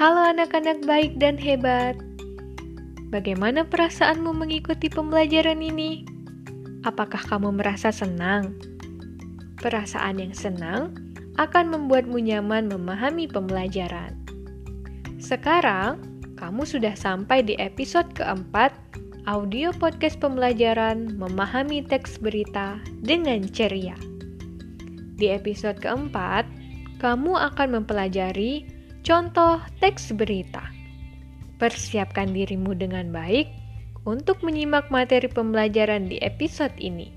Halo anak-anak baik dan hebat. Bagaimana perasaanmu mengikuti pembelajaran ini? Apakah kamu merasa senang? Perasaan yang senang akan membuatmu nyaman memahami pembelajaran. Sekarang, kamu sudah sampai di episode keempat audio podcast pembelajaran memahami teks berita dengan ceria. Di episode keempat, kamu akan mempelajari contoh teks berita. Persiapkan dirimu dengan baik untuk menyimak materi pembelajaran di episode ini.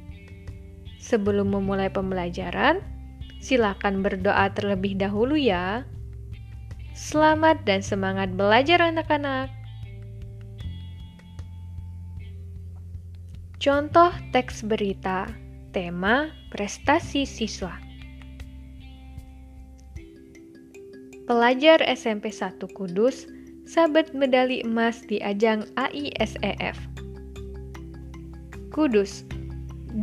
Sebelum memulai pembelajaran, silakan berdoa terlebih dahulu ya. Selamat dan semangat belajar anak-anak. Contoh teks berita, tema prestasi siswa. Pelajar SMP 1 Kudus sabet medali emas di ajang AISEF. Kudus,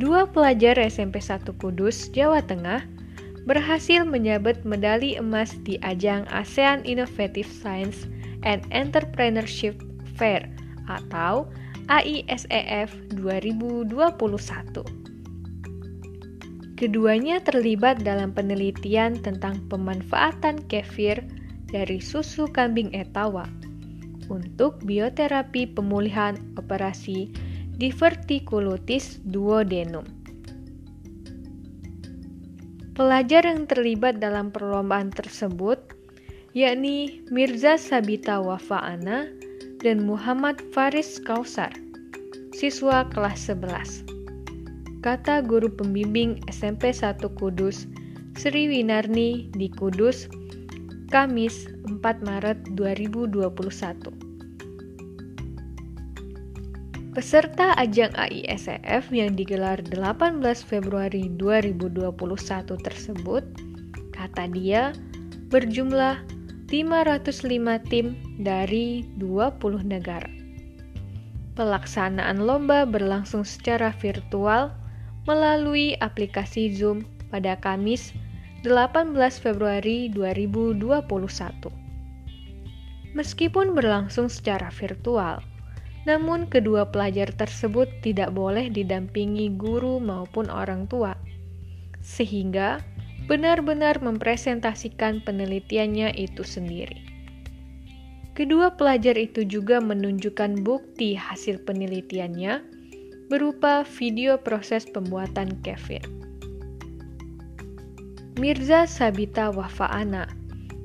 dua pelajar SMP 1 Kudus, Jawa Tengah, berhasil menyabet medali emas di ajang ASEAN Innovative Science and Entrepreneurship Fair atau AISEF 2021. Keduanya terlibat dalam penelitian tentang pemanfaatan kefir dari susu kambing etawa untuk bioterapi pemulihan operasi divertikulitis duodenum. Pelajar yang terlibat dalam perlombaan tersebut yakni Mirza Sabita Wafa'ana dan Muhammad Faris Kausar, siswa kelas 11. Kata guru pembimbing SMP 1 Kudus, Sri Winarni di Kudus, Kamis 4 Maret 2021. Peserta ajang AISEF yang digelar 18 Februari 2021 tersebut, kata dia, berjumlah 505 tim dari 20 negara. Pelaksanaan lomba berlangsung secara virtual melalui aplikasi Zoom pada Kamis 18 Februari 2021. Meskipun berlangsung secara virtual, namun kedua pelajar tersebut tidak boleh didampingi guru maupun orang tua, sehingga benar-benar mempresentasikan penelitiannya itu sendiri. Kedua pelajar itu juga menunjukkan bukti hasil penelitiannya berupa video proses pembuatan kefir. Mirza Sabita Wafa'ana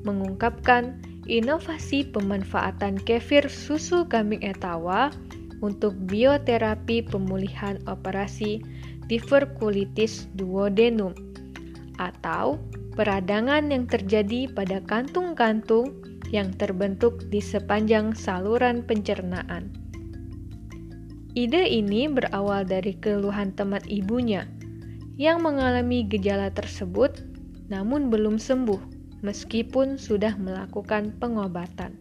mengungkapkan inovasi pemanfaatan kefir susu kambing etawa untuk bioterapi pemulihan operasi diverkulitis duodenum atau peradangan yang terjadi pada kantung-kantung yang terbentuk di sepanjang saluran pencernaan. Ide ini berawal dari keluhan teman ibunya yang mengalami gejala tersebut namun belum sembuh meskipun sudah melakukan pengobatan.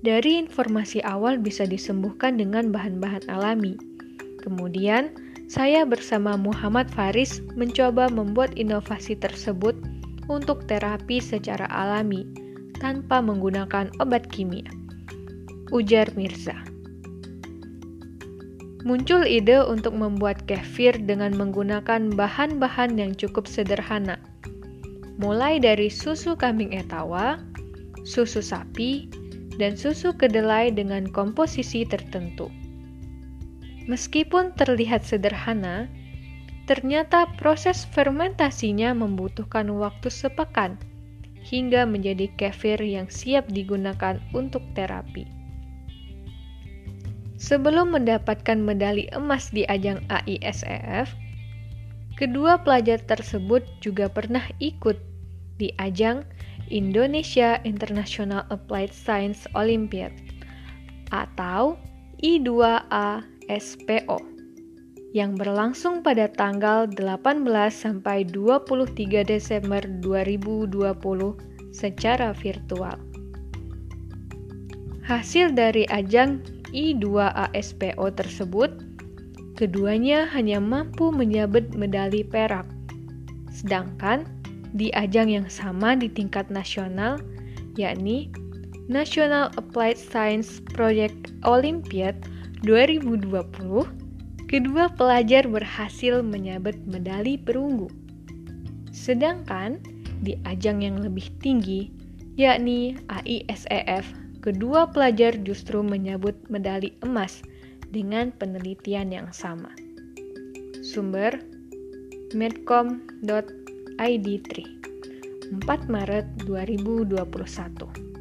Dari informasi awal bisa disembuhkan dengan bahan-bahan alami. Kemudian, saya bersama Muhammad Faris mencoba membuat inovasi tersebut untuk terapi secara alami tanpa menggunakan obat kimia. Ujar Mirza. Muncul ide untuk membuat kefir dengan menggunakan bahan-bahan yang cukup sederhana, mulai dari susu kambing etawa, susu sapi, dan susu kedelai dengan komposisi tertentu. Meskipun terlihat sederhana, ternyata proses fermentasinya membutuhkan waktu sepekan hingga menjadi kefir yang siap digunakan untuk terapi. Sebelum mendapatkan medali emas di ajang AISEF, kedua pelajar tersebut juga pernah ikut di ajang Indonesia International Applied Science Olympiad atau I2A SPO yang berlangsung pada tanggal 18 sampai 23 Desember 2020 secara virtual. Hasil dari ajang I2ASPO tersebut, keduanya hanya mampu menyabet medali perak, sedangkan di ajang yang sama di tingkat nasional, yakni National Applied Science Project Olympiad 2020, kedua pelajar berhasil menyabet medali perunggu. Sedangkan di ajang yang lebih tinggi, yakni AISEF, kedua pelajar justru menyabut medali emas dengan penelitian yang sama. Sumber medcom.id3 4 Maret 2021